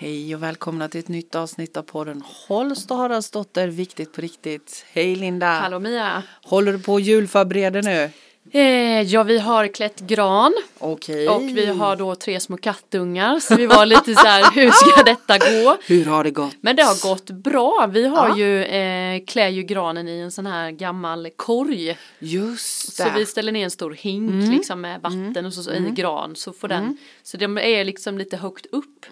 Hej och välkomna till ett nytt avsnitt av podden Holst och Haraldsdotter, viktigt på riktigt. Hej Linda! Hallå Mia! Håller du på och julförbereder nu? Eh, ja, vi har klätt gran Okej. och vi har då tre små kattungar så vi var lite så här, hur ska detta gå? Hur har det gått? Men det har gått bra. Vi har ju, eh, klär ju granen i en sån här gammal korg. Just det. Så vi ställer ner en stor hink liksom med vatten och så, så i gran så får den, så de är liksom lite högt upp.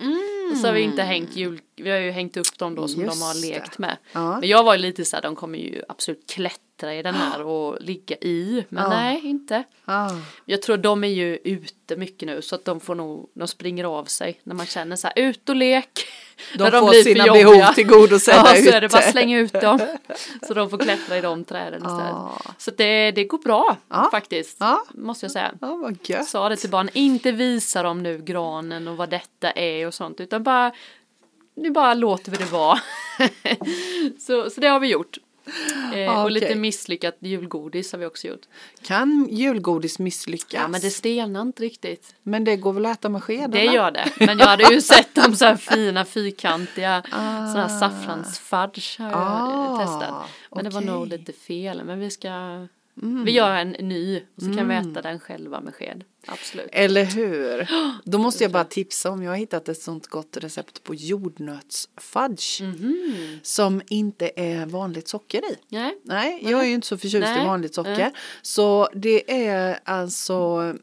Och så har vi inte hängt jul, vi har ju hängt upp dem då som Just de har lekt med. Ja. Men jag var ju lite så här, de kommer ju absolut klättra i den här och ligga i. Men Ja. nej, inte. Ah. Jag tror de är ju ute mycket nu så att de får nog, de springer av sig när man känner så här ut och lek. De När får för sina behov tillgodosedda Ja, så är det bara ute. slänga ut dem. Så de får klättra i de träden istället. Ja. Så det, det går bra Ja. faktiskt. Ja. Måste jag säga. Ja, vad gött. Sa det till barnen, inte visa dem nu granen och vad detta är och sånt utan bara nu bara låter vi det vara. så, så det har vi gjort. Eh, Ja, och lite misslyckat julgodis har vi också gjort. Kan julgodis misslyckas? Ja men det stelnar inte riktigt. Men det går väl att äta med sked? Det gör det. Men jag hade ju sett dem så här fina fyrkantiga Ah. sådana här saffransfudge har jag Ah, testat. Men det var nog lite fel. Men vi ska vi gör en ny och så kan vi äta den själva med sked. Absolut. Eller hur? Då måste jag bara tipsa om, jag har hittat ett sånt gott recept på jordnötsfudge. Mhm. Som inte är vanligt socker i. Nej. Nej, jag är ju inte så förtjust i Nej. vanligt socker. Nej. Så det är alltså,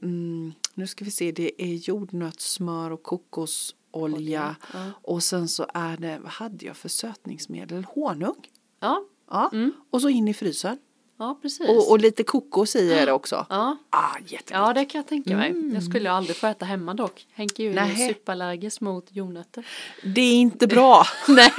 mm, nu ska vi se, det är jordnötssmör och kokosolja. Ja. Och sen så är det, vad hade jag för sötningsmedel? Honung. Ja. Ja, Mm. och så in i frysen. Ja, precis. Och, och lite kokos i är det också. ja. Ah, jättegott. ja, det kan jag tänka mig. Jag skulle aldrig få äta hemma dock. Henke är ju superallergisk mot jordnötter. Det är inte bra. Nej,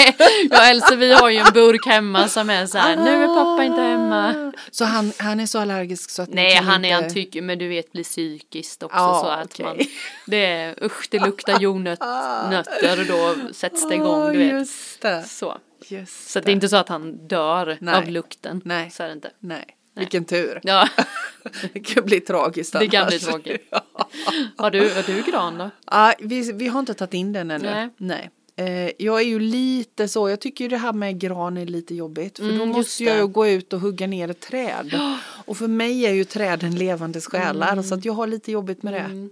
ja, Elsa vi har ju en burk hemma som är så här, nu är pappa inte hemma. Så han, han är så allergisk så att Nej han är inte... han tycker men du vet blir psykiskt också Ja, så att okej. man Det är usch det luktar jordnötter och då sätts det igång du Ah, vet. Just det. Så. Just Så att det är inte så att han dör Nej. av lukten. Nej. Så är det inte. Nej, vilken tur. Ja Det kan bli tragiskt det kan annars. bli tråkigt. Har du, har du gran då? Ja, vi, vi har inte tagit in den ännu. Nej. Nej. Eh, jag är ju lite så, jag tycker ju det här med gran är lite jobbigt. För då Mm, just måste jag det. ju gå ut och hugga ner ett träd. Och för mig är ju träden levande själar så att jag har lite jobbigt med det.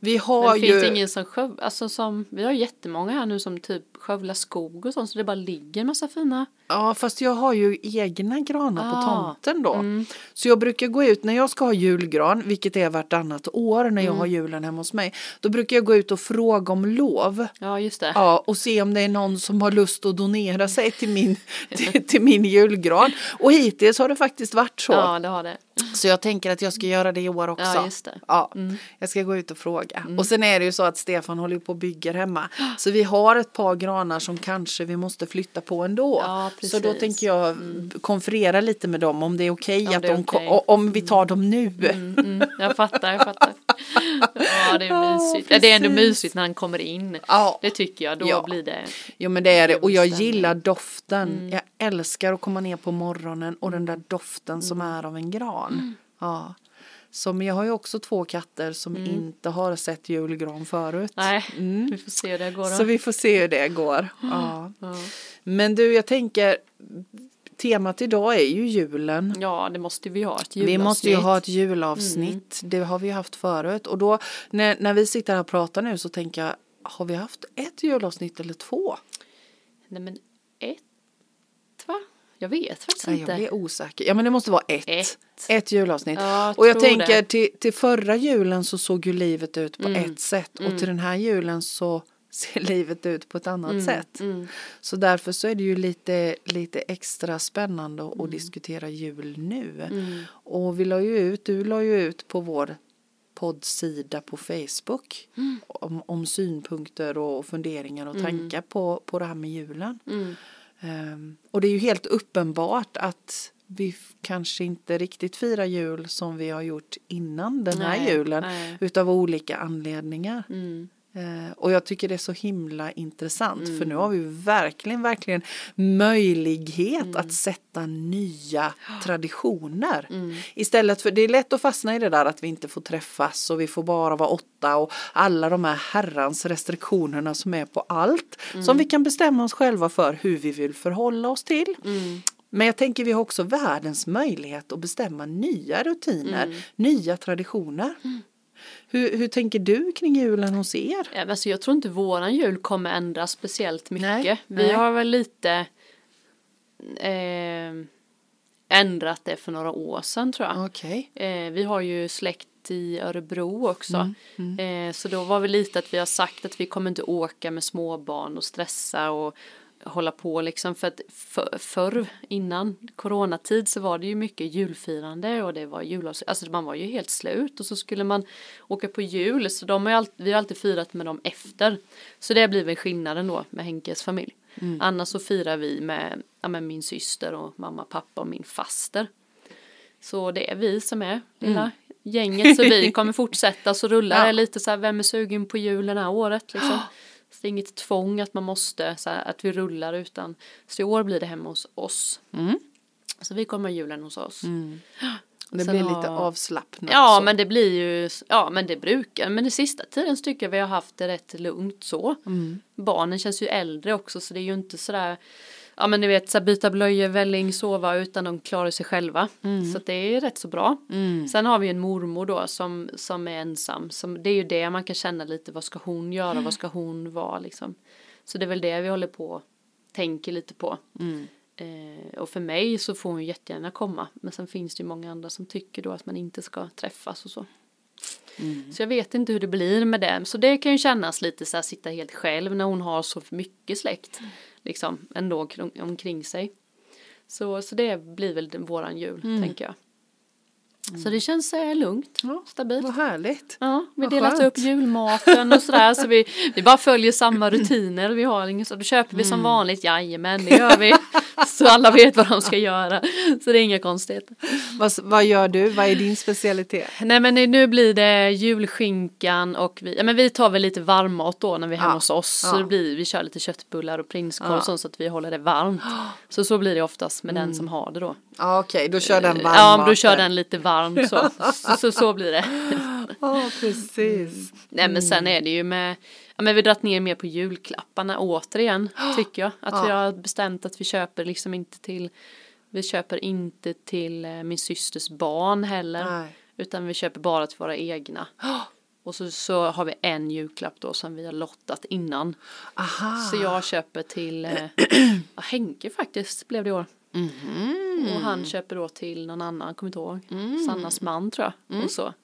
Vi Men har det ju... finns ingen som sköv, alltså som, vi har jättemånga här nu som typ skövlar skog och sånt så det bara ligger en massa fina. Ja, fast jag har ju egna granar på Ah, tomten då. Så jag brukar gå ut när jag ska ha julgran, vilket är vartannat år när jag har julen hemma hos mig. Då brukar jag gå ut och fråga om lov. Ja just det. Ja, och se om det är någon som har lust att donera sig till min, till, till min julgran. Och hittills har det faktiskt varit så. Ja det har det. Så jag tänker att jag ska göra det i år också. Ja, just det. Ja, jag ska gå ut och fråga. Och sen är det ju så att Stefan håller på och bygger hemma. Så vi har ett par granar som kanske vi måste flytta på ändå. Ja, så då tänker jag konferera lite med dem om det är okej Om att det är de, okej. om vi tar dem nu. Mm, mm, jag fattar, jag fattar. Ja, det är mysigt. Ja, det är ändå mysigt när han kommer in. Ja. Det tycker jag, då Ja. blir det. Jo men det är det och jag gillar doften. Mm. Jag älskar att komma ner på morgonen och den där doften som Mm. är av en gran. Ja. Så men jag har ju också två katter som inte har sett julgran förut. Mm. Mm. Nej, vi får se hur det går då. Så vi får se hur det går. Ja. Ja. Men du jag tänker temat idag är ju julen. ja, det måste vi ha. Ett Vi måste ju julavsnitt. ha ett julavsnitt. Det har vi haft förut. Och då när, när vi sitter här och pratar nu så tänker jag har vi haft ett julavsnitt eller två? Nej, men ett, va? Jag vet faktiskt Nej, inte. jag blir osäker. Ja men det måste vara ett. Ett. Ett julavsnitt. Ja, och jag tänker det. till, till förra julen så såg ju livet ut på Mm. ett sätt. Och till den här julen så ser livet ut på ett annat sätt. Mm. Så därför så är det ju lite, lite extra spännande att Mm. diskutera jul nu. Och vi la ju ut, du la ju ut på vår poddsida på Facebook Mm. om, om synpunkter och funderingar och tankar på, på det här med julen. Mm. Ehm, och det är ju helt uppenbart att vi kanske inte riktigt firar jul som vi har gjort innan den här Nej, julen nej. utav olika anledningar. Mm. Eh, och jag tycker det är så himla intressant för Mm. nu har vi verkligen, verkligen möjlighet Mm. att sätta nya traditioner. Mm. Istället för, det är lätt att fastna i det där att vi inte får träffas och vi får bara vara åtta och alla de här herrans restriktionerna som är på allt. Mm. Som vi kan bestämma oss själva för hur vi vill förhålla oss till. Mm. Men jag tänker vi har också världens möjlighet att bestämma nya rutiner, Mm. nya traditioner. Hur, hur tänker du kring julen hos er? Ja, men alltså, jag tror inte våran jul kommer ändras speciellt mycket. Nej, Vi nej. har väl lite eh, ändrat det för några år sedan tror jag. Okej. Eh, vi har ju släkt i Örebro också. Mm, Eh, så då var vi lite att vi har sagt att vi kommer inte åka med småbarn och stressa och hålla på liksom för att för, förr innan coronatid så var det ju mycket julfirande och det var julavs alltså man var ju helt slut och så skulle man åka på jul så de har alltid, vi har alltid firat med dem efter. Så det blir väl skillnaden då med Henkes familj. Annars så firar vi med, ja, med min syster och mamma pappa och min faster. Så det är vi som är lilla gänget så vi kommer fortsätta så rullar Ja. det lite så här vem är sugen på julen det här året liksom. Det är inget tvång att man måste så här, att vi rullar utan så i år blir det hemma hos oss. Mm. Så vi kommer julen hos oss. Det Sen blir lite avslappnat. Ja så. men det blir ju, ja men det brukar, men den sista tiden så tycker jag vi har haft det rätt lugnt så. Mm. Barnen känns ju äldre också så det är ju inte sådär, ja men ni vet så här, byta blöjor, välling, sova utan de klarar sig själva. Så att det är rätt så bra. Mm. Sen har vi en mormor då som, som är ensam, som, det är ju det man kan känna lite, vad ska hon göra, vad ska hon vara liksom. Så det är väl det vi håller på och tänker lite på. Mm. Eh, och för mig så får hon jättegärna komma. Men sen finns det ju många andra som tycker då att man inte ska träffas och så. Mm. Så jag vet inte hur det blir med det. Så det kan ju kännas lite så här sitta helt själv när hon har så mycket släkt. Liksom ändå kring- omkring sig. Så, så det blir väl våran jul tänker jag. Så det känns eh, lugnt, Ja, stabilt. Vad härligt. Ja, vi Vad delar skönt. upp julmaten och sådär så vi, vi bara följer samma rutiner. Vi har inget så då köper vi Mm. som vanligt, jajamän det gör vi. Så alla vet vad de ska göra. Så det är inga konstigheter. Vad, vad gör du? Vad är din specialitet? Nej men nu blir det julskinkan och vi, ja men vi tar väl lite varmmat då när vi är hemma Ja, hos oss. ja. Så blir, vi kör lite köttbullar och prinskorv Ja. sånt så att vi håller det varmt. Så så blir det oftast med den som har det då. Ja okej, då kör den varm Ja, men då kör den lite varmt så. Så, så, så blir det. Ja precis. Nej men sen är det ju med, ja men vi har dragit ner mer på julklapparna återigen tycker jag. Att vi har bestämt att vi köper liksom inte till, vi köper inte till eh, min systers barn heller. Nej. Utan vi köper bara till våra egna. Och så, så har vi en julklapp då som vi har lottat innan. Aha. Så jag köper till eh, Henke faktiskt blev det i år. Mhm. Och han köper då till någon annan, kommer inte ihåg. Mm. Sannas man tror jag. Och så.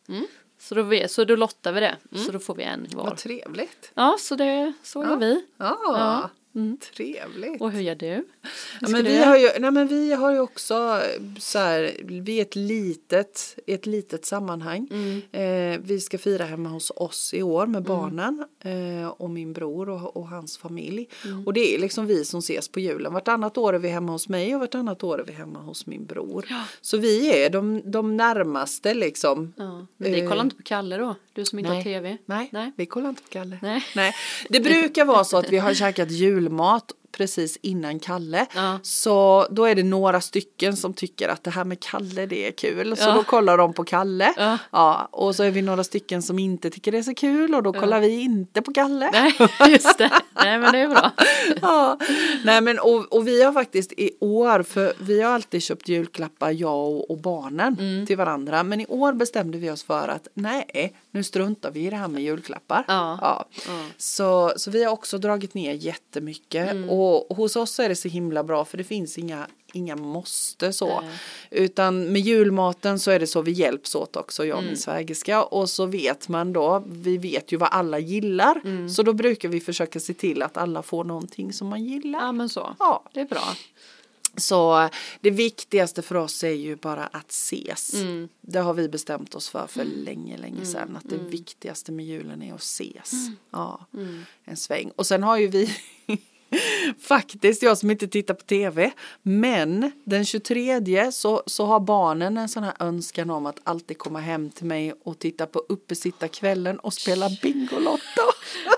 Så, då, vi- så då lottar vi det. Mm. Så då får vi en var. Vad trevligt. Ja, så det, så gör vi. Ja, Ja. Mm. trevligt. Och hur gör du? Hur Ja, men vi, göra? har ju, nej, men vi har ju också eh, så här, vi är ett litet, ett litet sammanhang. Mm. Eh, vi ska fira hemma hos oss i år med barnen eh, och min bror och, och hans familj. Mm. Och det är liksom vi som ses på julen. Vartannat år är vi hemma hos mig och vartannat år är vi hemma hos min bror. Så vi är de, de närmaste liksom. Ja, men ni Eh, kollar inte på Kalle då? Du som inte nej. har tv? Nej, Nej. vi kollar inte på Kalle. Nej. Nej. Det brukar vara så att vi har käkat julmat precis innan Kalle. Ja. Så då är det några stycken som tycker att det här med Kalle det är kul. Så Ja. då kollar de på Kalle. Ja. Ja, och så är vi några stycken som inte tycker det är så kul och då kollar vi inte på Kalle. Nej, just det. Nej, men det är bra. Ja. Nej men och, och vi har faktiskt i år, för vi har alltid köpt julklappar jag och, och barnen Mm. till varandra. Men i år bestämde vi oss för att nej, nu struntar vi i det här med julklappar. Ja. Så, så vi har också dragit ner jättemycket. Mm. Och, och hos oss är det så himla bra för det finns inga, inga måste så. Nej. Utan med julmaten så är det så vi hjälps åt också, jag och Mm. min svägerska. Och så vet man då, vi vet ju vad alla gillar. Mm. Så då brukar vi försöka se till att alla får någonting som man gillar. Ja, men så. Ja. Det är bra. Så det viktigaste för oss är ju bara att ses. Mm. Det har vi bestämt oss för för länge, länge sedan. Att det viktigaste med julen är att ses. Ja, en sväng. Och sen har ju vi faktiskt, jag som inte tittar på tv, men den 23 så, så har barnen en sån här önskan om att alltid komma hem till mig och titta på uppesittarkvällen och spela Bingolotto.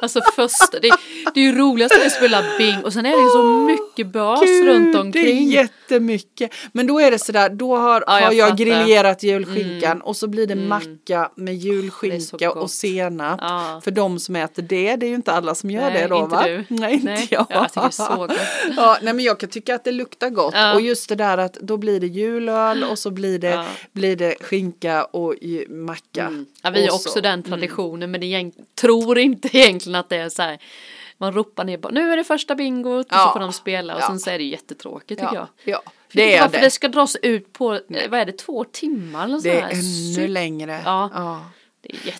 Alltså första, det, det är ju roligast när vi spelar bing och sen är det ju så mycket bas Gud, runt Det är omkring. jättemycket. Men då är det sådär, då har, Ja, jag har jag grillerat julskinkan Mm. och så blir det Mm. macka med julskinka och senap. Ja. För de som äter det, det är ju inte alla som gör Nej, det då inte va? du. Nej, inte Nej, jag. jag det är så gott. ja, nej men jag kan tycka att det luktar gott Ja. och just det där att då blir det julöl och så blir det, Ja. blir det skinka och macka. Mm. Ja, vi har också så. den traditionen men det tror inte egentligen att det är så här. Man ropar ner bara, nu är det första bingot och Ja. så får de spela och Ja. sen så är det jättetråkigt tycker jag. Ja. Det är varför det. det ska dras ut på, vad är det, två timmar eller så Det är här? ännu längre. Ja.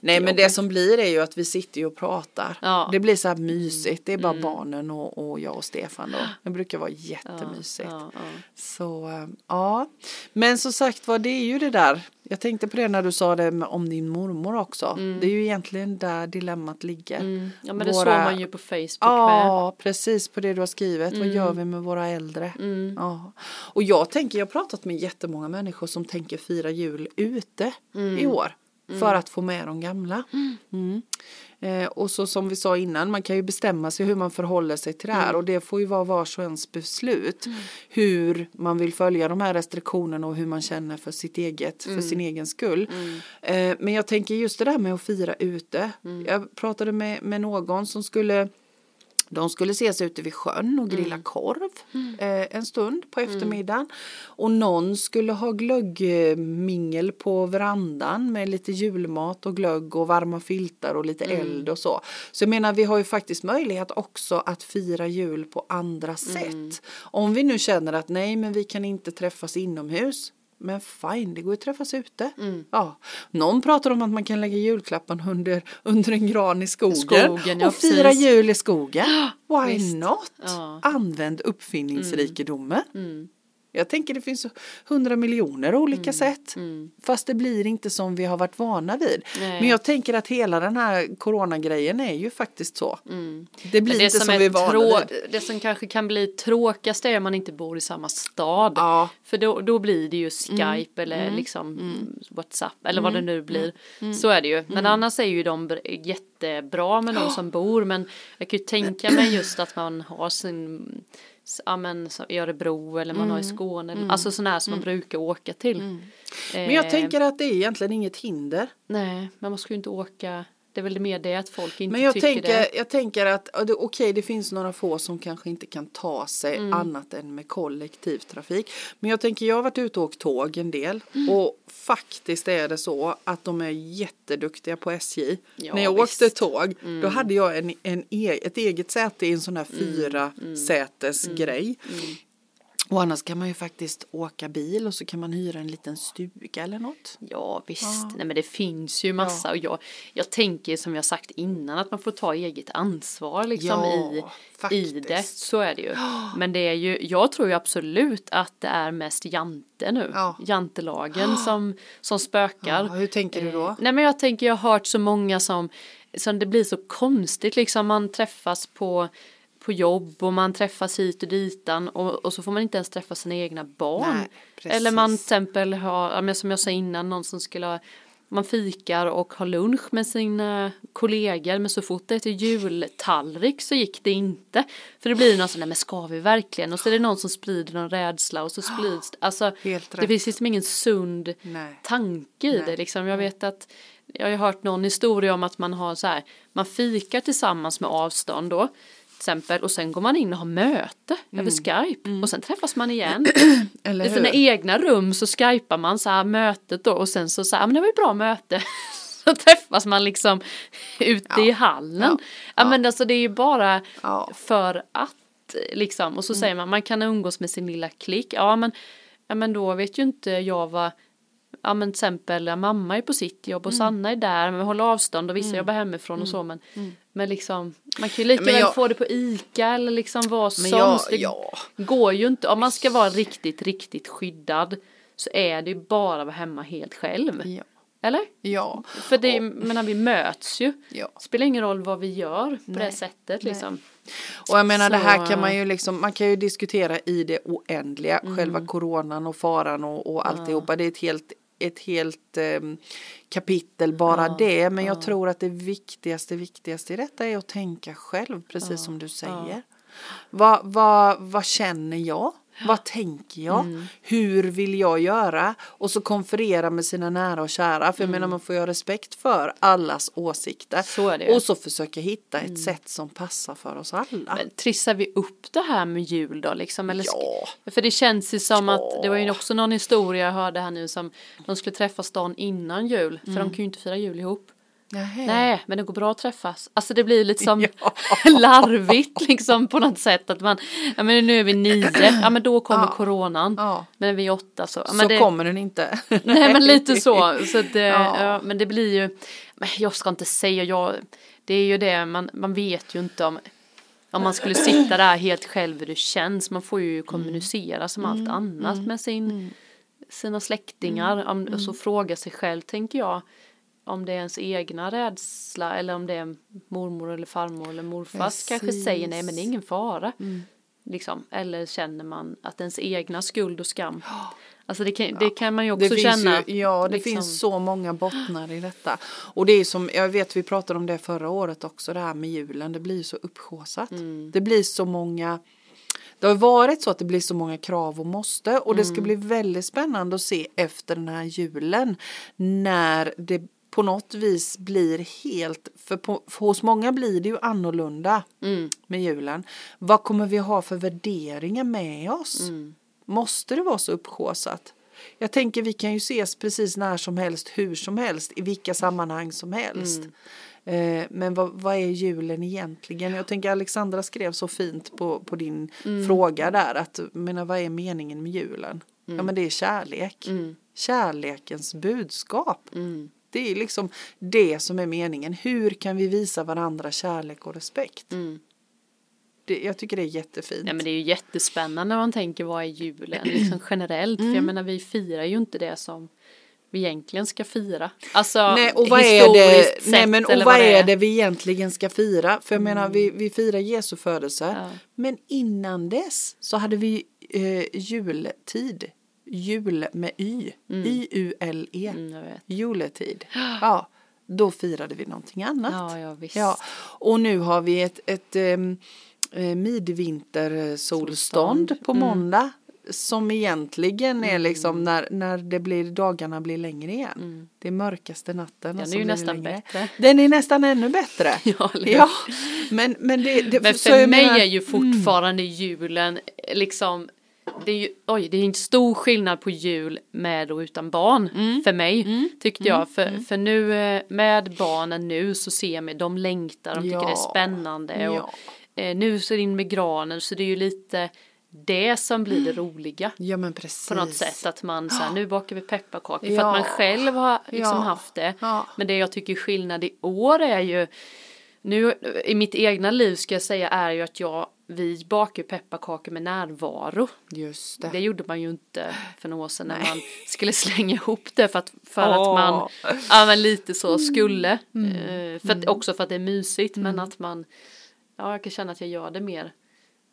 Nej men det som blir är ju att vi sitter ju och pratar. Ja. Mm. Det blir så här mysigt. Det är bara barnen och, och jag och Stefan då. Det brukar vara jättemysigt. ja, ja. Så eh, ja. Men som sagt var det är ju det där. Jag tänkte på det när du sa det med- om din mormor också. Det är ju egentligen där dilemmat ligger. Mm. ja men det Våra- såg man ju på Facebook med. Ja, precis på det du har skrivit. Vad Mm. gör vi med våra äldre? Mm. Ja. Och jag tänker, jag har pratat med jättemånga människor som tänker fira jul ute i år. För att få med de gamla. Mm. Eh, och så som vi sa innan, man kan ju bestämma sig hur man förhåller sig till det här. Och det får ju vara vars och ens beslut. Hur man vill följa de här restriktionerna och hur man känner för sitt eget, för sin egen skull. Eh, men jag tänker just det där med att fira ute. Jag pratade med, med någon som skulle de skulle ses ute vid sjön och grilla korv eh, en stund på eftermiddagen. Och någon skulle ha glöggmingel på verandan med lite julmat och glögg och varma filtar och lite eld och så. Så jag menar vi har ju faktiskt möjlighet också att fira jul på andra sätt. Om vi nu känner att nej men vi kan inte träffas inomhus. Men fine, det går ju att träffas ute. Ja. Någon pratar om att man kan lägga julklappen under, under en gran i skogen, Skogen, och fira precis. jul i skogen. Why visst. not? Ja. Använd uppfinningsrikedomen. Mm. Jag tänker det finns hundra miljoner olika sätt. Mm. Fast det blir inte som vi har varit vana vid. Nej. Men jag tänker att hela den här coronagrejen är ju faktiskt så. Mm. Det blir det inte som, som, vi är vana trå- vid. det som kanske kan bli tråkigast är om man inte bor i samma stad. Ja. För då, då blir det ju Skype Mm. eller liksom Whatsapp eller vad det nu blir. Så är det ju. Men Mm. annars är ju de br- jättebra med de som bor. Men jag kan ju tänka mig just att man har sin Ja men i Örebro eller man har i Mm. Skåne. Alltså sådana här som man brukar åka till. Men jag Eh, tänker att det är egentligen inget hinder. Nej, men man ska ju inte åka. Det är väl mer det att folk inte Men jag tycker tänker, det. jag tänker att okej det finns några få som kanske inte kan ta sig Mm. annat än med kollektivtrafik. Men jag tänker jag har varit ute och åkt tåg en del Mm. och faktiskt är det så att de är jätteduktiga på SJ. Ja, När jag visst. åkte tåg då hade jag en, en e, ett eget säte i en sån här fyra sätes grej. Och annars kan man ju faktiskt åka bil och så kan man hyra en liten stuga eller något. Ja visst, nej men det finns ju massa och jag, jag tänker som jag sagt innan att man får ta eget ansvar liksom Ja, i, i det, så är det ju. Men det är ju, jag tror ju absolut att det är mest jante nu, Ja. jantelagen som, som spökar. Ja, hur tänker du då? Eh, nej men jag tänker jag har hört så många som, som det blir så konstigt liksom man träffas på på jobb och man träffas hit och ditan och, och så får man inte ens träffa sina egna barn. Nej. Eller man till exempel har, som jag sa innan, någon som skulle ha man fikar och har lunch med sina kollegor men så fort det är jultallrik så gick det inte. För det blir någon sån där, men ska vi verkligen? Och så är det någon som sprider någon rädsla och så sprids Alltså Helt det finns liksom ingen sund Nej. tanke i Nej. det liksom. Jag vet att jag har hört någon historia om att man har så här, man fikar tillsammans med avstånd då exempel och sen går man in och har möte över Skype och sen träffas man igen. I sina egna rum så skypar man så här mötet då och sen så så här, men det var ju bra möte. Så träffas man liksom ute i hallen. Ja, Ja. men alltså det är ju bara Ja. för att liksom och så säger man man kan umgås med sin lilla klick. Ja men, ja men då vet ju inte jag vad Ja men till exempel ja, mamma är på sitt jobb och Sanna är där men håller avstånd och vissa jobbar hemifrån och så men Men liksom man kan ju lika Men väl jag- få det på Ica eller liksom vad som. Jag, det ja. går ju inte om man ska vara riktigt riktigt skyddad så är det ju bara att vara hemma helt själv. Ja. Eller? Ja. För det, menar vi möts ju. Ja. Spelar ingen roll vad vi gör på det Nej. sättet Nej. liksom. Och jag menar det här Så- kan man ju liksom, man kan ju diskutera i det oändliga, själva coronan och faran och, och alltihopa. Det är ett helt ett helt eh, kapitel bara Ja, det. Men jag ja. tror att det viktigaste, viktigaste i detta är att tänka själv, precis som du säger. Vad, vad, vad känner jag? Vad tänker jag? Mm. Hur vill jag göra? Och så konferera med sina nära och kära. För jag menar man får ju ha respekt för allas åsikter. Mm. Så. Mm. Och så försöka hitta ett sätt som passar för oss alla. Men trissar vi upp det här med jul då liksom? Eller Ja. För det känns ju som Ja. att det var ju också någon historia jag hörde här nu som de skulle träffas dagen innan jul. För de kan ju inte fira jul ihop. Nej, men det går bra att träffas. Alltså det blir lite som Ja. larvigt liksom på något sätt att man, ja men nu är vi nio, ja men då kommer Ja. coronan. Ja. Men är vi åtta så, ja, Så det, kommer den inte. Nej men lite så. så det, Ja. ja. men det blir ju, jag ska inte säga, jag, det är ju det, man, man vet ju inte om, om man skulle sitta där helt själv hur det känns, man får ju kommunicera som allt annat med sin, sina släktingar, och så fråga sig själv tänker jag, om det är ens egna rädsla eller om det är mormor eller farmor eller kanske Precis. säger nej men det är ingen fara. Liksom. Eller känner man att ens egna skuld och skam. Alltså det kan, det kan man ju också Det känna. ju, ja, det liksom. finns så många bottnar i detta. Och det är som, jag vet vi pratade om det förra året också, det här med julen, det blir så upphaussat. Mm. Det blir så många, det har varit så att det blir så många krav och måste och det Mm. ska bli väldigt spännande att se efter den här julen när det på något vis blir helt, för, på, för hos många blir det ju annorlunda Mm. med julen. Vad kommer vi ha för värderingar med oss? Mm. Måste det vara så upphaussat? Jag tänker vi kan ju ses precis när som helst, hur som helst, i vilka sammanhang som helst. Eh, men vad, vad är julen egentligen? Jag tänker Alexandra skrev så fint på, på din fråga där att menar, vad är meningen med julen? Ja men det är kärlek. Mm. Kärlekens budskap. Mm. Det är liksom det som är meningen. Hur kan vi visa varandra kärlek och respekt? Mm. Det, jag tycker det är jättefint. Ja men det är ju jättespännande när man tänker vad är julen liksom generellt. Mm. För jag menar vi firar ju inte det som vi egentligen ska fira. Alltså Nej, och vad är det, historiskt nej, sett men, och vad det är det vi egentligen ska fira? För jag menar, Mm. vi, vi firar Jesu födelse. Ja. Men innan dess så hade vi eh, jultid. Jul med Y. Mm, jag vet. Juletid. Ja, då firade vi någonting annat. Ja, ja visst. Ja, och nu har vi ett, ett um, midvintersolstånd Solstånd. på Mm. måndag. Som egentligen är liksom när, när det blir, dagarna blir längre igen. Det är mörkaste natten. Den är ju nästan längre. bättre. Den är nästan ännu bättre. Ja, ja. Men, men det, det Men för mig menar- är ju fortfarande julen liksom det är ju, oj, det är en stor skillnad på jul med och utan barn Mm. för mig tyckte jag. För, för nu eh, med barnen nu så ser man, de längtar, de tycker det är spännande. Ja. Och, eh, nu så är det in med granen så det är ju lite det som blir det roliga. Ja men precis. På något sätt att man så här, nu bakar vi pepparkakor för Ja. att man själv har liksom haft det. Men det jag tycker är skillnad i år är ju nu i mitt egna liv ska jag säga är ju att jag vi bakar ju pepparkakor med närvaro. Just det. Det gjorde man ju inte för några år sedan när man skulle slänga ihop det för att, för att Åh. man ja, men lite så skulle. Mm. Eh, För att, också för att det är mysigt men att man ja jag kan känna att jag gör det mer.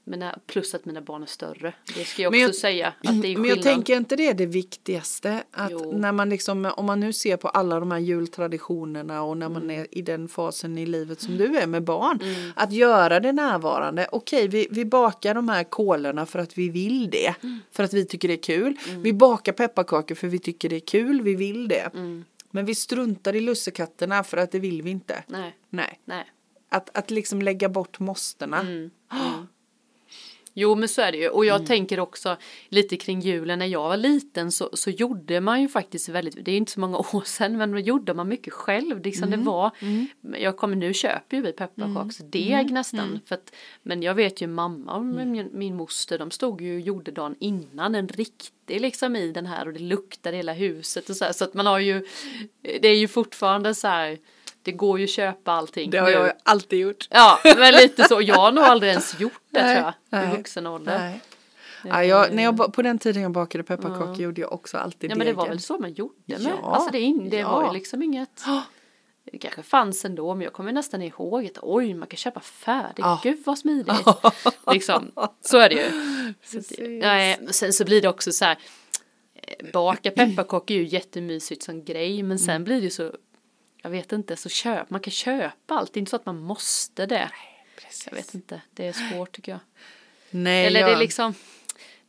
Men när, plus att mina barn är större. Det ska jag också Men jag- säga att det är Men jag tänker inte det är det viktigaste. Att Jo. när man liksom, om man nu ser på alla de här jultraditionerna och när Mm. man är i den fasen i livet som du är med barn. Att göra det närvarande. Okej, vi, vi bakar de här kolorna för att vi vill det. Mm. För att vi tycker det är kul. Vi bakar pepparkakor för vi tycker det är kul, vi vill det. Mm. Men vi struntar i lussekatterna för att det vill vi inte. Nej, Nej. nej. Att, att liksom lägga bort måstena. Mm. Jo men så är det ju. Och jag Mm. tänker också lite kring julen. När jag var liten så, så gjorde man ju faktiskt väldigt, det är inte så många år sedan men då gjorde man mycket själv. Liksom Mm. det var, jag kommer nu köper ju vi pepparkaksdeg Mm. nästan. För att, men jag vet ju mamma och min, min moster de stod ju och gjorde dagen innan en riktig liksom i den här. Och det luktade hela huset och så här. Så att man har ju, det är ju fortfarande så här det går ju att köpa allting Det har jag alltid gjort. Ja, men lite så. Jag har nog aldrig ens gjort det Nej, tror jag. I nej, vuxen ålder. Nej. Ja, jag, när jag, på den tiden jag bakade pepparkakor gjorde jag också alltid Ja men det var väl så man gjorde med. Ja, Alltså det, in, det var ja. ju liksom inget. Det kanske fanns ändå men jag kommer nästan ihåg att oj man kan köpa färdigt. Ja. Gud vad smidigt. liksom. Så är det ju. Så det, nej, sen så blir det också så här. eh, baka pepparkakor är ju jättemysigt som grej men sen blir det ju så jag vet inte så köp man kan köpa allt det är inte så att man måste det. Precis. Jag vet inte det är svårt tycker jag. Nej, Eller jag, det liksom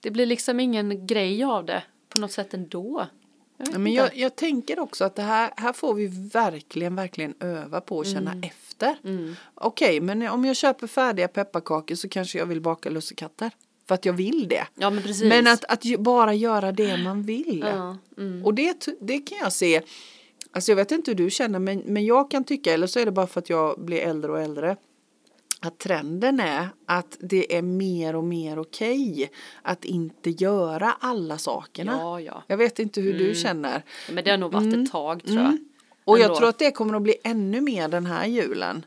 det blir liksom ingen grej av det på något sätt ändå. Jag men jag, jag tänker också att det här, här får vi verkligen, verkligen öva på att känna efter. Mm. Okej, men om jag köper färdiga pepparkakor så kanske jag vill baka lussekatter. För att jag vill det. Ja men precis. Men att, att bara göra det man vill. ja, mm. Och det, det kan jag se. Alltså jag vet inte hur du känner men, men jag kan tycka, eller så är det bara för att jag blir äldre och äldre. Att trenden är att det är mer och mer okej att inte göra alla sakerna. ja, ja. Jag vet inte hur du känner. Men det har nog varit ett tag tror jag. Och jag Ändå. tror att det kommer att bli ännu mer den här julen.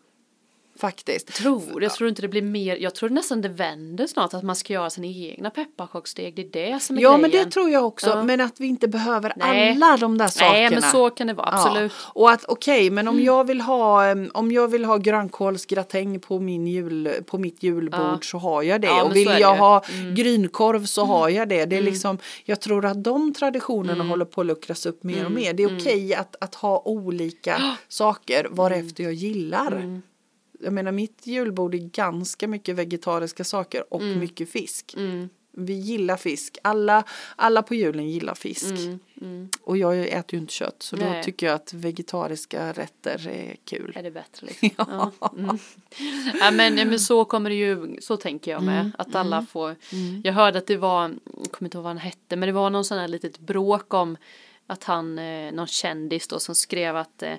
Faktiskt. tror, jag tror inte det blir mer, jag tror nästan det vänder snart att man ska göra sina egna pepparkakssteg, det är det som är Ja grejen. men det tror jag också. Ja. Men att vi inte behöver Nej. alla de där sakerna. Nej men så kan det vara, absolut. Ja. Och att okej, men om jag vill ha om jag vill ha grönkålsgratäng på min jul på mitt julbord Ja. så har jag det. Och vill jag ha grynkorv så har jag det. Det är liksom jag tror att de traditionerna Mm. håller på att luckras upp mer och mer. Det är okej att, att ha olika saker varefter jag gillar. Mm. Jag menar mitt julbord är ganska mycket vegetariska saker och mycket fisk. Mm. Vi gillar fisk. Alla, alla på julen gillar fisk. Mm, mm. Och jag äter ju inte kött så då Nej. tycker jag att vegetariska rätter är kul. Är det bättre liksom? ja. Mm. ja men, men så kommer det ju, så tänker jag med. Att alla får, jag hörde att det var, jag kommer inte ihåg vad han hette, men det var någon sån här litet bråk om att han, eh, någon kändis då som skrev att eh,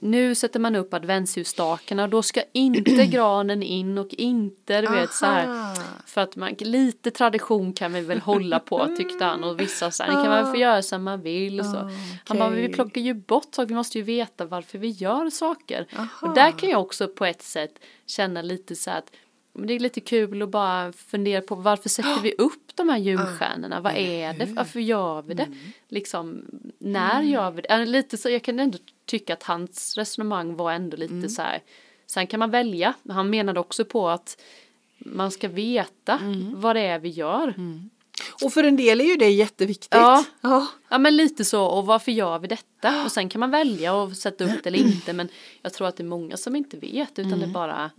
nu sätter man upp adventsljusstakarna och då ska inte granen in och inte, du vet så här. För att man, lite tradition kan vi väl hålla på tyckte han och vissa så här, ni kan väl få göra som man vill och så. Han bara, vi plockar ju bort saker, vi måste ju veta varför vi gör saker. Aha. Och där kan jag också på ett sätt känna lite så här att men det är lite kul att bara fundera på varför sätter vi upp de här julstjärnorna? Vad är det? Varför gör vi det? Liksom, när gör vi det? Lite så, jag kan ändå tycka att hans resonemang var ändå lite så här. Sen kan man välja. Han menade också på att man ska veta vad det är vi gör. Och för en del är ju det jätteviktigt. Ja. ja. Ja men lite så och varför gör vi detta? Och sen kan man välja och sätta upp det eller inte men jag tror att det är många som inte vet utan det bara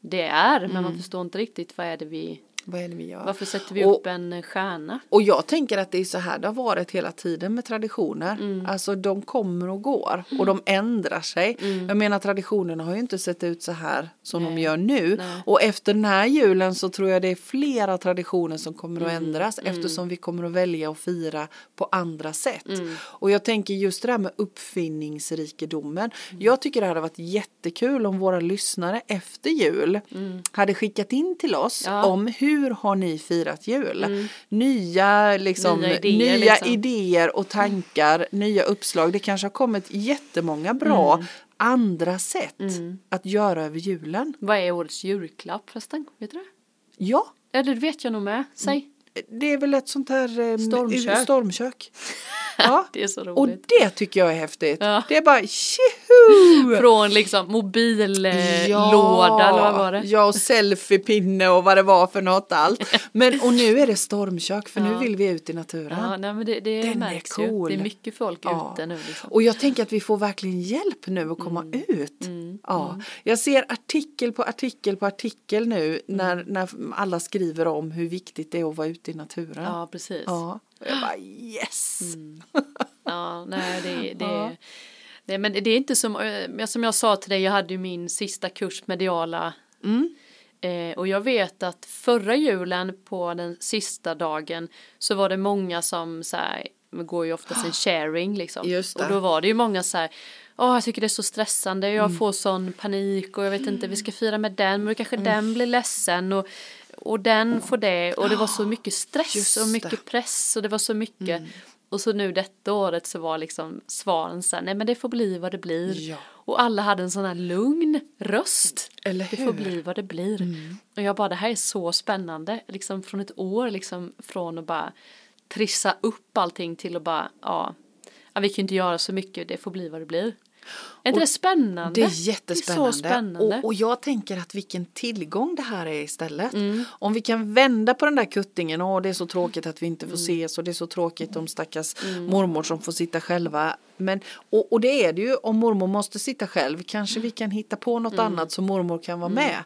det är men man förstår inte riktigt vad är det vi Vad är det vi gör? varför sätter vi Och- upp en stjärna? Och jag tänker att det är så här det har varit hela tiden med traditioner. Mm. Alltså de kommer och går och de ändrar sig. Jag menar traditionerna har ju inte sett ut så här som de Mm. Nej. gör nu. Nej. Och efter den här julen så tror jag det är flera traditioner som kommer Mm. att ändras eftersom vi kommer att välja att fira på andra sätt. Mm. Och jag tänker just det här med uppfinningsrikedomen. Mm. Jag tycker det hade varit jättekul om våra lyssnare efter jul hade skickat in till oss Mm. Ja. Mm. om hur har ni firat jul? Nya, liksom, Nya nya, idéer, idéer, liksom. och tankar, nya uppslag. Det kanske har kommit jättemånga bra Mm. andra sätt att göra över julen. Vad är årets julklapp förresten? Vet du det? Ja, Eller det vet jag nog med. Säg. det är väl ett sånt här eh, Stormkök. stormkök. Ja. Det är så Och roligt. det tycker jag är häftigt. Ja. Det är bara tjoho! Från liksom mobillåda eller vad var det? Ja, och selfiepinne och vad det var för något allt. Men och nu är det stormkök för nu Ja. vill vi ut i naturen. Ja, nej, men det, det Den är märks cool. ju. Det är mycket folk Ja. ute nu liksom. Och jag tänker att vi får verkligen hjälp nu att komma Mm. ut. Ja. Jag ser artikel på artikel på artikel nu Mm. när, när alla skriver om hur viktigt det är att vara ute i naturen. Ja, precis. Ja. Och jag bara yes! Ja, nej det, det, Ja. Men det är inte som, eh, som jag sa till dig, jag hade ju min sista kurs mediala Mm. eh, och jag vet att förra julen på den sista dagen så var det många som så här, går ju oftast en sharing liksom. Och då var det ju många så här, åh jag tycker det är så stressande, jag Mm. får sån panik och jag vet inte, vi ska fira med den, men då kanske Mm. den blir ledsen och och den får det och det var så mycket stress och mycket. Mm. press och det var så mycket och så nu detta året så var liksom svaren så här, nej men det får bli vad det blir. Ja. Och alla hade en sån här lugn röst. Eller Det hur? får bli vad det blir. Mm. Och jag bara, det här är så spännande. Liksom från ett år, liksom från att bara trissa upp allting till att bara, ja vi kan ju inte göra så mycket, det får bli vad det blir. Är inte det spännande? Det är jättespännande. Det är så spännande. Och, och jag tänker att vilken tillgång det här är istället. Mm. Om vi kan vända på den där kuttingen, åh det är så tråkigt att vi inte får Mm. ses och det är så tråkigt om stackars mormor som får sitta själva. Men, och, och det är det ju, om mormor måste sitta själv kanske vi kan hitta på något Mm. annat så mormor kan vara med.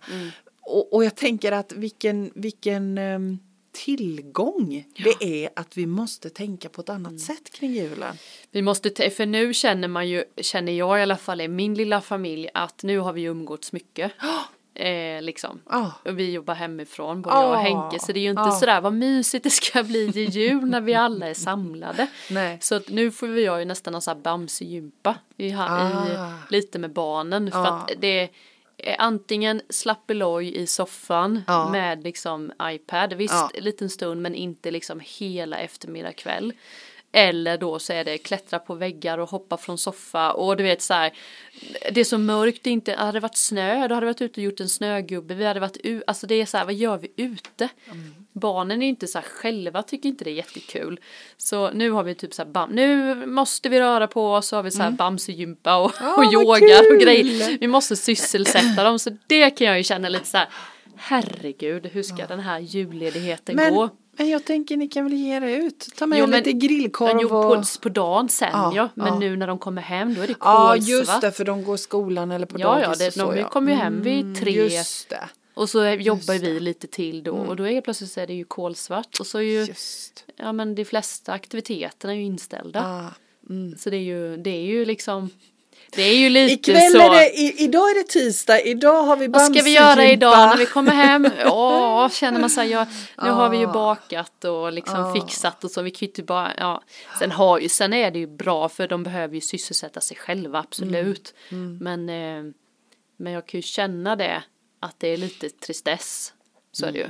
Och, och jag tänker att vilken, vilken ehm, tillgång det är att vi måste tänka på ett annat Mm. sätt kring julen. Vi måste, för nu känner man ju, känner jag i alla fall i min lilla familj att nu har vi umgåtts mycket. Eh, liksom. Ja. Och vi jobbar hemifrån, både jag och. Henke. Så det är ju inte Ah. sådär vad mysigt det ska bli i jul när vi alla är samlade. Nej. Så att nu får vi jag ju nästan en sån här Bamse-gympa i, ha- Ah. i, lite med barnen. För att det antingen slappeloj i soffan Ja. med liksom iPad, visst Ja. en liten stund men inte liksom hela eftermiddag kväll. Eller då så är det klättra på väggar och hoppa från soffa och du vet så här. Det är så mörkt, det inte, hade det varit snö då hade vi varit ute och gjort en snögubbe, vi hade varit ute, alltså det är så här, vad gör vi ute? Barnen är inte så här själva, tycker inte det är jättekul. Så nu har vi typ så här, bam, nu måste vi röra på oss, så har vi så här bamsegympa och, Ja, och vad yoga och grejer. Vi måste sysselsätta dem, så det kan jag ju känna lite så här, herregud, hur ska den här julledigheten Men, gå? Men jag tänker ni kan väl ge er ut. Ta med Jo, men- lite grillkorv jo, och... på, på dagen sen ja, Ja, men ja. nu när de kommer hem då är det Ja kolsvart. just det för de går skolan eller på Ja, ja, dagis det- och så, de ja. kommer ju hem vid tre. Just det. Och så jobbar det. Mm. vi lite till då och då är helt plötsligt så är det ju kolsvart och så är ju, Just. ja men de flesta aktiviteterna är ju inställda. Ah. Mm. Så det är ju, det är ju liksom, det är ju lite Ikväll så. är det, i, idag är det tisdag, idag har vi Vad ska vi göra Bamsegympa. idag när vi kommer hem? Ja, känner man sig, ja, nu har vi ju Ah. bakat och liksom Ah. fixat och så, vi kan ju inte bara, ja. Sen, har ju, sen är det ju bra för de behöver ju sysselsätta sig själva, absolut. Mm. Men, eh, men jag kan ju känna det, att det är lite tristess, så är det ju.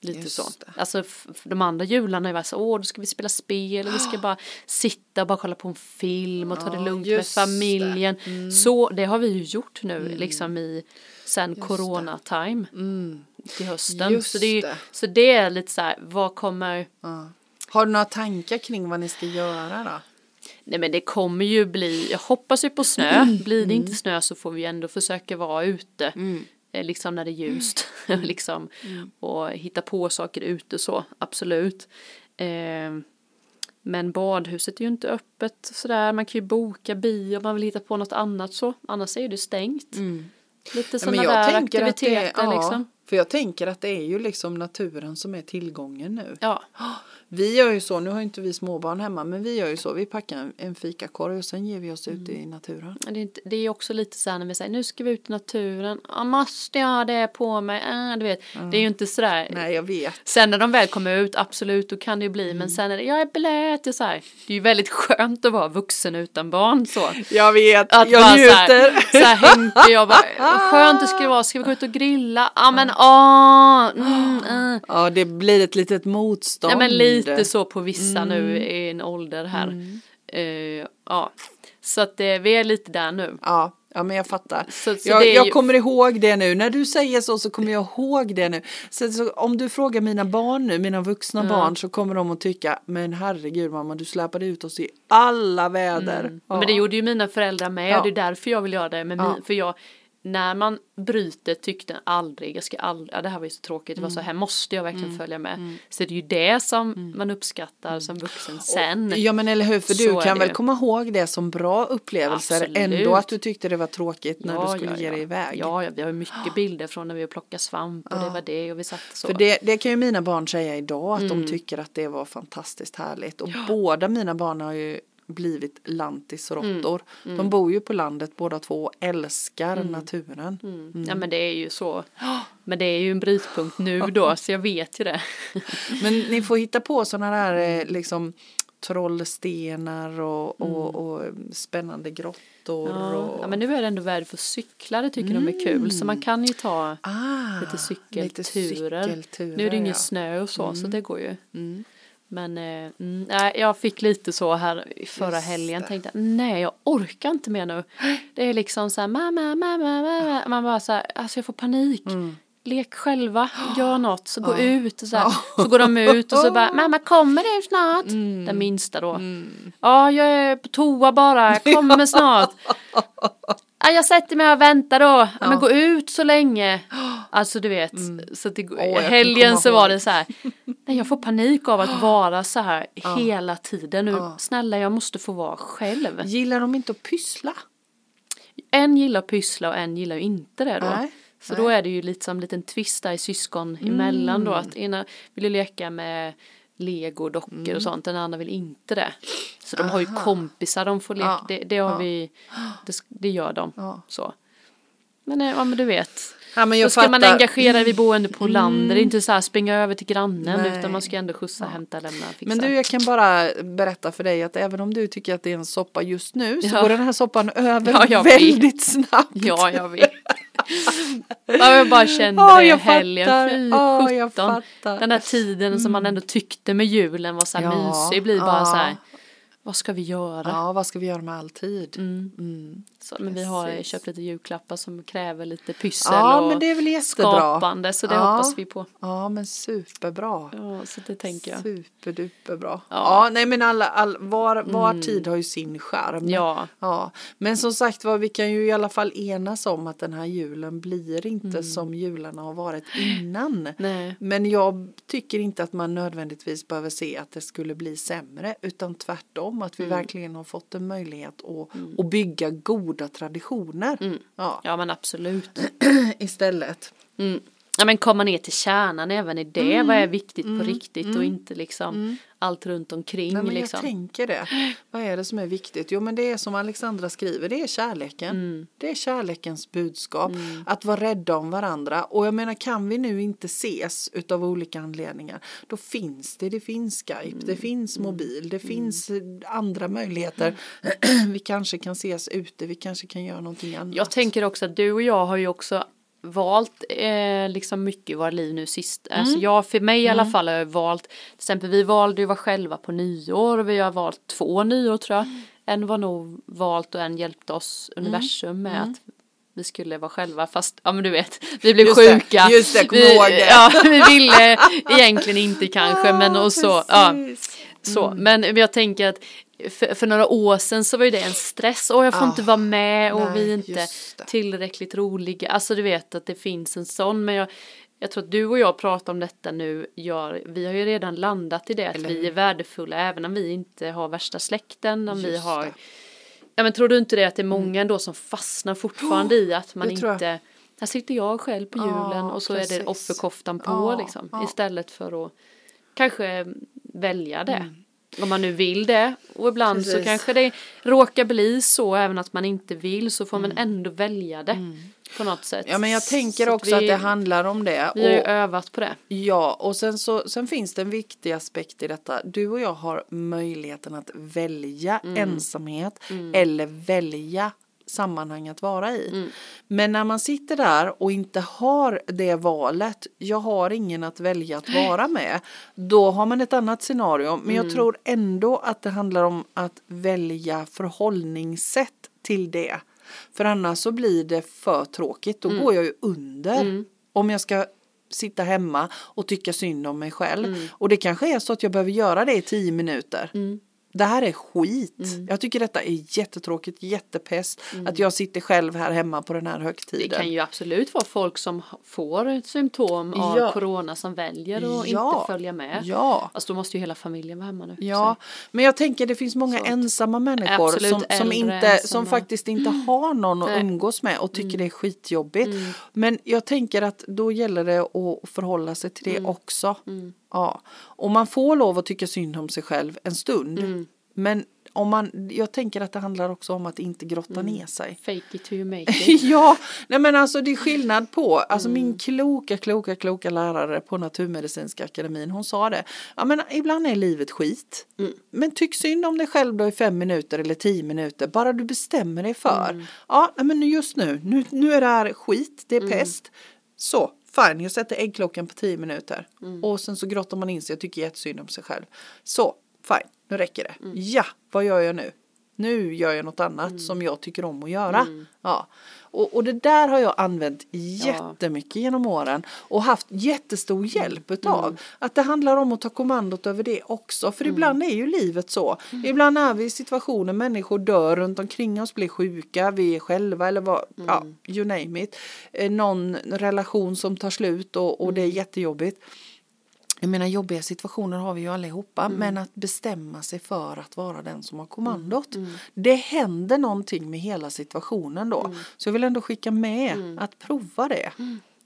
Lite Mm. Just så. det. Alltså de andra jularna är så, åh då ska vi spela spel och vi ska bara sitta och bara kolla på en film och ta det lugnt med just det. Mm. familjen. Så det har vi ju gjort nu liksom i sen corona time till hösten. Mm. Just så, det är, det. så det är lite så här, vad kommer, Ja. Har du några tankar kring vad ni ska göra då? nej men det kommer ju bli, jag hoppas ju på snö, blir det inte snö så får vi ändå försöka vara ute. Eh, Liksom när det är ljust, liksom. Och hitta på saker ute så, absolut. Eh, men badhuset är ju inte öppet sådär, man kan ju boka bio om man vill hitta på något annat så, annars är ju det stängt. Lite Mm. Ja, sådana där att det aktiviteter ja, liksom. För jag tänker att det är ju liksom naturen som är tillgången nu. Ja, Vi gör ju så, nu har ju inte vi småbarn hemma, men vi gör ju så, vi packar en, en fikakorg och sen ger vi oss ut i naturen. det är, inte, det är också lite så här när vi säger nu ska vi ut i naturen, ja, måste jag ha det på mig, äh, du vet, det är ju inte sådär. Nej, jag vet. Sen när de väl kommer ut, absolut, då kan det ju bli, Mm. men sen är det, jag är blöt, och så här. Det är ju väldigt skönt att vara vuxen utan barn så. Jag vet, Att jag bara njuter. så här, så här Henke, jag bara, vad skönt det skulle vara, ska vi gå ut och grilla? Ja men åh, mm, mm. Ja, det blir ett litet motstånd. Ja men lite så på vissa Mm. nu i en ålder här. Eh, ja, så att eh, vi är lite där nu. Ja, ja men jag fattar. Så- så jag det är jag ju- kommer ihåg det nu. När du säger så så kommer jag ihåg det nu. Så, så om du frågar mina barn nu, mina vuxna barn, så kommer de att tycka, men herregud mamma, du släpade ut oss i alla väder. Ja. Men det gjorde ju mina föräldrar med Ja. och det är därför jag vill göra det med Ja. min, för jag när man bryter tyckte aldrig, jag ska aldrig, ja det här var ju så tråkigt, det var Mm. så här måste jag verkligen följa med. Så det är ju det som man uppskattar som vuxen sen. Ja men eller hur, för Så du kan väl ju. komma ihåg det som bra upplevelser Absolut. ändå att du tyckte det var tråkigt när du skulle ge dig iväg. Ja, ja, vi har ju mycket bilder från när vi plockade svamp och det var det och vi satt så. För det, det kan ju mina barn säga idag att Mm. de tycker att det var fantastiskt härligt. Och båda mina barn har ju blivit lantisråttor. Mm. De bor ju på landet båda två och älskar naturen. Mm. Ja men det är ju så. Men det är ju en brytpunkt nu då så jag vet ju det. Men ni får hitta på sådana där eh, liksom trollstenar och, och, och spännande grottor. Mm. Ja, och... ja men nu är det ändå värde för cyklar, det tycker de är kul. Så man kan ju ta ah, lite cykelturer. lite cykelturer, nu är det ingen ja. snö och så så det går ju. Mm. Men eh, mm, nej, jag fick lite så här förra Just helgen. det. Tänkte nej jag orkar inte mer nu. Det är liksom så här mamma, mamma, mamma. Man bara så här, alltså jag får panik. Mm. lek själva, gör något, så gå Ja. ut och så, här. Ja. så går de ut och så bara, mamma kommer du snart? Mm. Den minsta då. Ja, jag är på toa bara, jag kommer snart. Ja, jag sätter mig och väntar då. Ja. Men gå ut så länge. Alltså du vet, så det, Mm. Åh, jag kan helgen så var det så här. Nej, jag får panik av att vara så här hela tiden. Nu, Ja. snälla, jag måste få vara själv. Gillar de inte att pyssla? En gillar att pyssla och en gillar inte det då. Nej, Så nej. Mm. då är det ju lite som en liten twist där i syskon emellan då. Att ena vill leka med legodockor Mm. och sånt, den andra vill inte det. Så de har ju kompisar de får leka, Ja, det, det har ja. vi, det, det gör de. Ja. Så. Men, eh, ja men du vet. Ja, men Då ska man fattar. Mm. engagera vid boende på landet, det är inte så här springa över till grannen Nej. utan man ska ändå skjutsa, hämta, lämna, fixa. Men du, jag kan bara berätta för dig att även om du tycker att det är en soppa just nu så Ja. går den här soppan över Ja, jag vet. väldigt snabbt. Ja, jag vet. Ja, jag bara kände Ja, det i helgen, fy fattar. Den där tiden som man ändå tyckte med julen var så här Ja, mysig blir bara ja. så här, vad ska vi göra? Ja, vad ska vi göra med all tid? Mm. Mm. Så, men vi har köpt lite julklappar som kräver lite pyssel Ja, och men det är väl jättebra. skapande så det Ja. hoppas vi på. Ja, men superbra. Ja, så det tänker jag. Superduperbra. Ja. Ja. ja, nej men alla, all, var, var tid har ju sin charm. Ja, Ja, men som sagt var, vi kan ju i alla fall enas om att den här julen blir inte Mm. som jularna har varit innan. nej. Men jag tycker inte att man nödvändigtvis behöver se att det skulle bli sämre utan tvärtom att vi Mm. verkligen har fått en möjlighet att, att bygga goda traditioner. Mm. Ja, Ja, men absolut. istället. Mm. Ja, men komma ner till kärnan även i det. Mm. Vad är viktigt på riktigt och inte liksom allt runt omkring Nej, men liksom. jag tänker det. Vad är det som är viktigt? Jo men det är som Alexandra skriver, det är kärleken. Mm. Det är kärlekens budskap. Att vara rädda om varandra. Och jag menar kan vi nu inte ses utav olika anledningar. Då finns det, det finns Skype, Mm. det finns mobil, det finns eh, andra möjligheter. vi kanske kan ses ute, vi kanske kan göra någonting annat. Jag tänker också att du och jag har ju också valt eh, liksom mycket i våra liv nu sist. Alltså jag, för mig i alla fall har jag valt, till exempel vi valde ju att vara själva på nyår och vi har valt två nyår tror jag. En var nog valt och en hjälpte oss universum med att vi skulle vara själva fast, ja men du vet, vi blev Just det, sjuka. just det, kom vi, ihåg det. Ja, vi ville egentligen inte kanske men och så, ja. Så, men jag tänker att för, för några år sedan så var ju det en stress. Och jag får Ah, inte vara med och nej, vi är inte tillräckligt roliga. Alltså du vet att det finns en sån. Men jag, jag tror att du och jag pratar om detta nu. Gör, vi har ju redan landat i det att Eller vi är värdefulla även om vi inte har värsta släkten. Om vi Just har, det. Mm. ja men tror du inte det att det är många ändå som fastnar fortfarande i att man jag. inte här sitter jag själv på julen och så är precis. det offerkoftan på Ja, liksom. Istället för att kanske välja det. Om man nu vill det. Och ibland så Mm. Precis. kanske det råkar bli så även att man inte vill så får man ändå välja det. På något sätt. Mm. Ja men jag tänker Så också att vi, det handlar om det. Vi har ju övat på det. Ja, och sen, så, sen finns det en viktig aspekt i detta. Du och jag har möjligheten att välja Mm. ensamhet eller välja sammanhang att vara i. Mm. Men när man sitter där och inte har det valet, jag har ingen att välja att vara med, då har man ett annat scenario. Men Mm. jag tror ändå att det handlar om att välja förhållningssätt till det. För annars så blir det för tråkigt, då Mm. går jag ju under. Om jag ska sitta hemma och tycka synd om mig själv. Mm. Och det kanske är så att jag behöver göra det i tio minuter. Det här är skit. Mm. Jag tycker detta är jättetråkigt, jättepest. Att jag sitter själv här hemma på den här Det högtiden. kan ju absolut vara folk som får ett symptom av Ja. corona som väljer att Ja. inte följa med. Ja. Alltså då måste ju hela familjen vara hemma nu. Ja, men jag tänker det finns många Så. ensamma människor Absolut, som, som, inte, som ensamma. faktiskt inte har någon att. Mm. umgås med och tycker det är skitjobbigt. Men jag tänker att då gäller det att förhålla sig till det Mm. också. Ja. Och man får lov att tycka synd om sig själv en stund. Mm. Men om man, jag tänker att det handlar också om att inte grotta Mm. ner sig. Fake it till you make it. ja, nej men alltså det är skillnad på, alltså Mm. min kloka, kloka, kloka lärare på Naturmedicinska akademin, hon sa det, ja men ibland är livet skit, Mm. men tyck synd om dig själv då i fem minuter eller tio minuter, bara du bestämmer dig för, Mm. ja nej, men just nu, nu, nu är det här skit, det är Mm. pest, så fine, jag sätter äggklockan på tio minuter Mm. och sen så grottar man in sig och tycker jättesynd om sig själv, så fine, nu räcker det, Mm. ja, vad gör jag nu? Nu gör jag något annat som jag tycker om att göra. Ja. Och, och det där har jag använt jättemycket genom åren och haft jättestor hjälp utav. Att det handlar om att ta kommandot över det också. För ibland är ju livet så. Ibland är vi i situationer, människor dör runt omkring oss, blir sjuka, vi är själva eller vad, ja, you name it. Eh, Någon relation som tar slut och, och det är jättejobbigt. Jag menar jobbiga situationer har vi ju allihopa men att bestämma sig för att vara den som har kommandot. Det händer någonting med hela situationen då. Så jag vill ändå skicka med att prova det.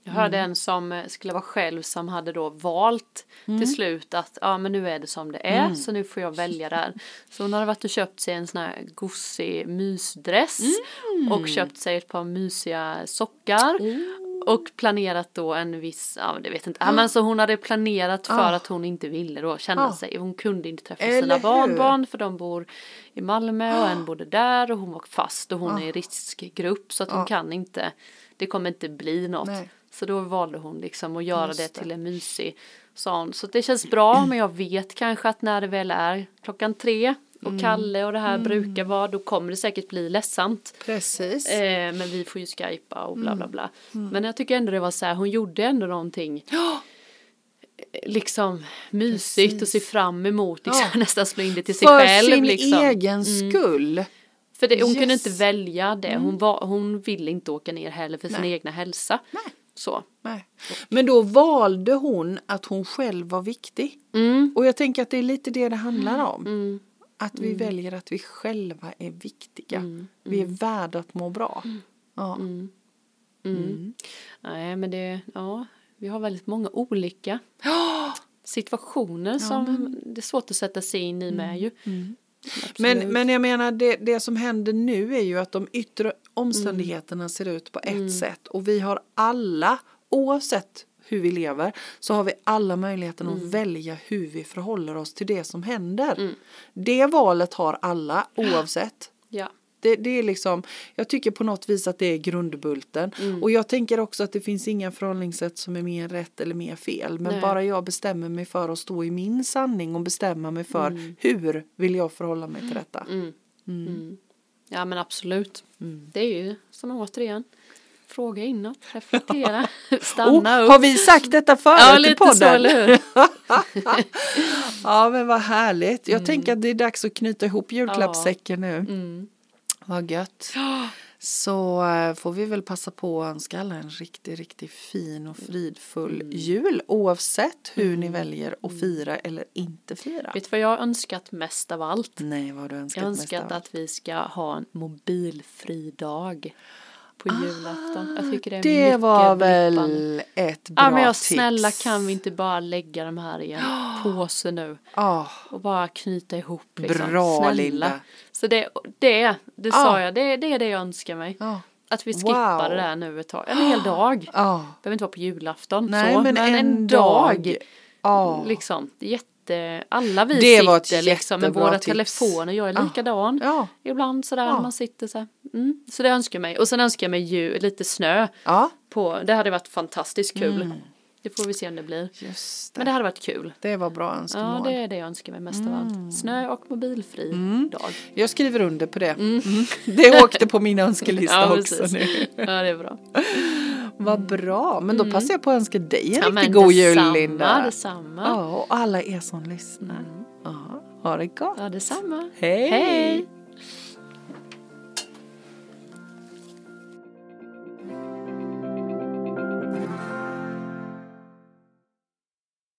Jag hörde en som eh, skulle vara själv som hade då valt till slut att ja men nu är det som det är så nu får jag välja där. Så hon hade varit och köpt sig en sån här gosig mysdress och köpt sig ett par mysiga sockar. Och planerat då en viss, ja det vet inte, ja, men så hon hade planerat för att hon inte ville då känna Ja. sig, hon kunde inte träffa Eller sina hur? barnbarn för de bor i Malmö och en bodde där och hon var fast och hon är i riskgrupp så att hon kan inte, det kommer inte bli något. Nej. Så då valde hon liksom att göra det det. till en mysig sån. Så det känns bra men jag vet kanske att när det väl är klockan tre och Mm. Kalle och det här brukar vara då kommer det säkert bli ledsamt. Precis. Eh, men vi får ju skypa och bla Mm. bla bla. Men jag tycker ändå det var så här, hon gjorde ändå någonting eh, liksom mysigt och se fram emot, liksom, Ja. nästan slå in det till sig För själv. sin liksom. egen skull. För det, hon kunde Yes. inte välja det, hon, var, hon ville inte åka ner heller för sin Nej. egna hälsa. Nej. Så. Nej. Men då valde hon att hon själv var viktig. Mm. Och jag tänker att det är lite det det handlar om. Mm. Att vi väljer att vi själva är viktiga. Vi är värda att må bra. Ja. Mm. Nej men det, ja, vi har väldigt många olika situationer som det är svårt att sätta sig in i med ju. Men, Absolut. men jag menar det, det som händer nu är ju att de yttre omständigheterna ser ut på ett sätt och vi har alla oavsett hur vi lever så har vi alla möjligheten att välja hur vi förhåller oss till det som händer. Det valet har alla oavsett. Ja. Det, det är liksom, jag tycker på något vis att det är grundbulten. Mm. Och jag tänker också att det finns inga förhållningssätt som är mer rätt eller mer fel. Men Nej. bara jag bestämmer mig för att stå i min sanning och bestämma mig för hur vill jag förhålla mig till detta. Mm. Mm. Ja men absolut. Det är ju som återigen fråga inåt, reflektera, stanna Oh, upp. har vi sagt detta förut Ja i lite podden? så eller hur. Ja men vad härligt. Jag tänker att det är dags att knyta ihop julklappssäcken nu. Mm. Vad gött. Så eh, får vi väl passa på att önska alla en riktigt, riktigt fin och fridfull Mm. jul oavsett hur ni väljer att fira eller inte fira. Vet du vad jag har önskat mest av allt? Nej, vad har du önskat Jag har önskat att vi ska ha en mobilfri dag på julafton. Jag tycker det är Ah, Det mycket var blippande. väl ett bra Ja men jag tips. snälla kan vi inte bara lägga de här i en påse nu Ja, och bara knyta ihop liksom. Bra, snälla. Linda. Så det, det, det Ja. sa jag, det, det är det jag önskar mig. ja, Att vi skippar Wow. det där nu ett tag, en hel dag. ja. Behöver inte vara på julafton Nej, så, men, en, dag. Ja. Liksom, jätte, alla vi Det sitter liksom med våra tips. telefoner, jag är Ja. likadan. Ja. Ibland sådär Ja. man sitter så här. Mm. Så det önskar jag mig. Och sen önskar jag mig ju lite snö ja, på, det hade varit fantastiskt kul. Mm. Det får vi se om det blir. just det. Men det hade varit kul. Det var bra Ja, önskemål. det är det jag önskar mig mest av Mm. allt. Snö och mobilfri dag. Jag skriver under på det. Mm. Det åkte på min önskelista Ja, också precis. nu. Ja, det är bra. Vad bra, men då passar jag på att önska dig en Ja, riktigt god jul Linda. Detsamma. Ja, och alla er som lyssnar. Ja, ha det gott. Ja, detsamma. Hej. Hej.